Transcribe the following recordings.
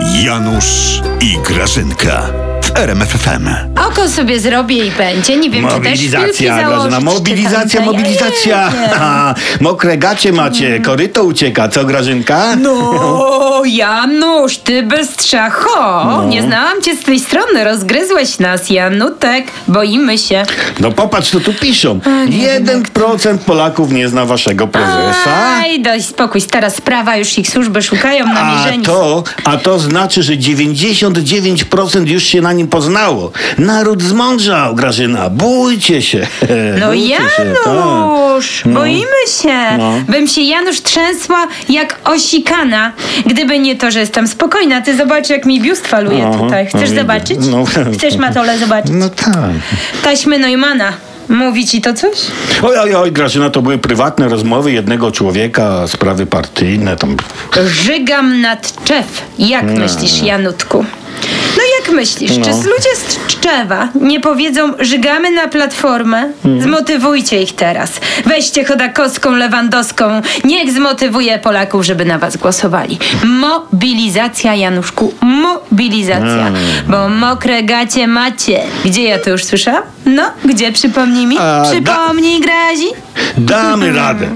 Janusz i Grażynka RMFFM. Oko sobie zrobię i będzie. Nie wiem, czy też Mobilizacja, założyć, Grażyna, czy mobilizacja, tam- mobilizacja. Nie Mokre gacie macie, koryto ucieka, co Grażynka? No, Janusz, ty bystrzacho. No. Nie znałam cię z tej strony. Rozgryzłeś nas, Janutek. Boimy się. No popatrz, co tu piszą. Jeden procent Polaków nie zna waszego prezesa. Aj, daj spokój. Stara sprawa, już ich służby szukają A namierzeni. to, a to znaczy, że 99% już się na nim poznało. Naród zmądrzał, Grażyna. Bójcie się. No Bójcie się, tak. Janusz, boimy się. No. Bym się Janusz trzęsła jak osikana, gdyby nie to, że jestem spokojna. Ty zobacz, jak mi biust faluje Aha, tutaj. Chcesz no, zobaczyć? no. Chcesz Matole zobaczyć? No tak. Taśmy Neumana. Mówi ci to coś? Oj, oj, oj, Grażyna, to były prywatne rozmowy jednego człowieka, sprawy partyjne, tam... Żygam nad Czew. Jak myślisz, Janutku? Jak myślisz, czy No. ludzie z Tczewa nie powiedzą żygamy na platformę? Mhm. Zmotywujcie ich teraz. Weźcie Chodakowską, Lewandowską. Niech zmotywuje Polaków, żeby na was głosowali. Mobilizacja, Januszku, mobilizacja. Mm. Bo mokre gacie macie. Gdzie ja to już słyszałam? No, gdzie? Przypomnij mi. A, da- Przypomnij, Grazi. Damy radę.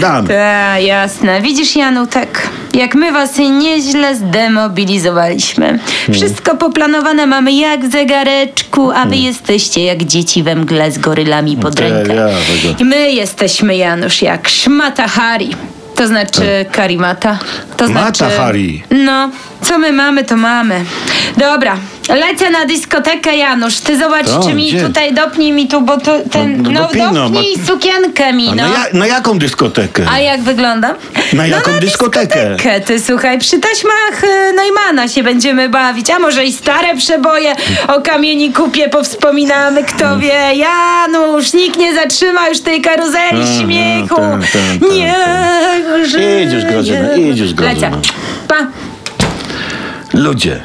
Damy. Ta, jasne. Widzisz, Janutek, jak my was nieźle zdemobilizowaliśmy. Wszystko poplanowane mamy jak w zegareczku, a wy jesteście jak dzieci we mgle z gorylami pod rękę. I my jesteśmy, Janusz, jak szmata Hari. To znaczy karimata. To Mata znaczy... Hari. No, co my mamy, to mamy. Dobra, lecę na dyskotekę, Janusz. Ty zobacz, To, czy mi gdzie? tutaj dopnij mi tu, bo tu ten... No, No, dopnij, no, dopnij bo- sukienkę mi, A no. na, ja, na jaką dyskotekę? A jak wygląda? Na jaką dyskotekę? dyskotekę? Ty słuchaj, przy taśmach y, Neumana się będziemy bawić, a może i stare przeboje o kamieni kupie powspominamy, kto wie. Janusz, nikt nie zatrzyma już tej karuzeli Aha, śmiechu. tak, tak, tak, nie, że Idziesz, Grażyna, idziesz, Grażyna. Lecę. Pa. Ludzie.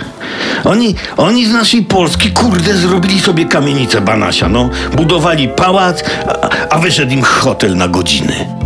Oni, oni z naszej Polski, kurde, zrobili sobie kamienicę Banasia, no. Budowali pałac, a, a wyszedł im hotel na godziny.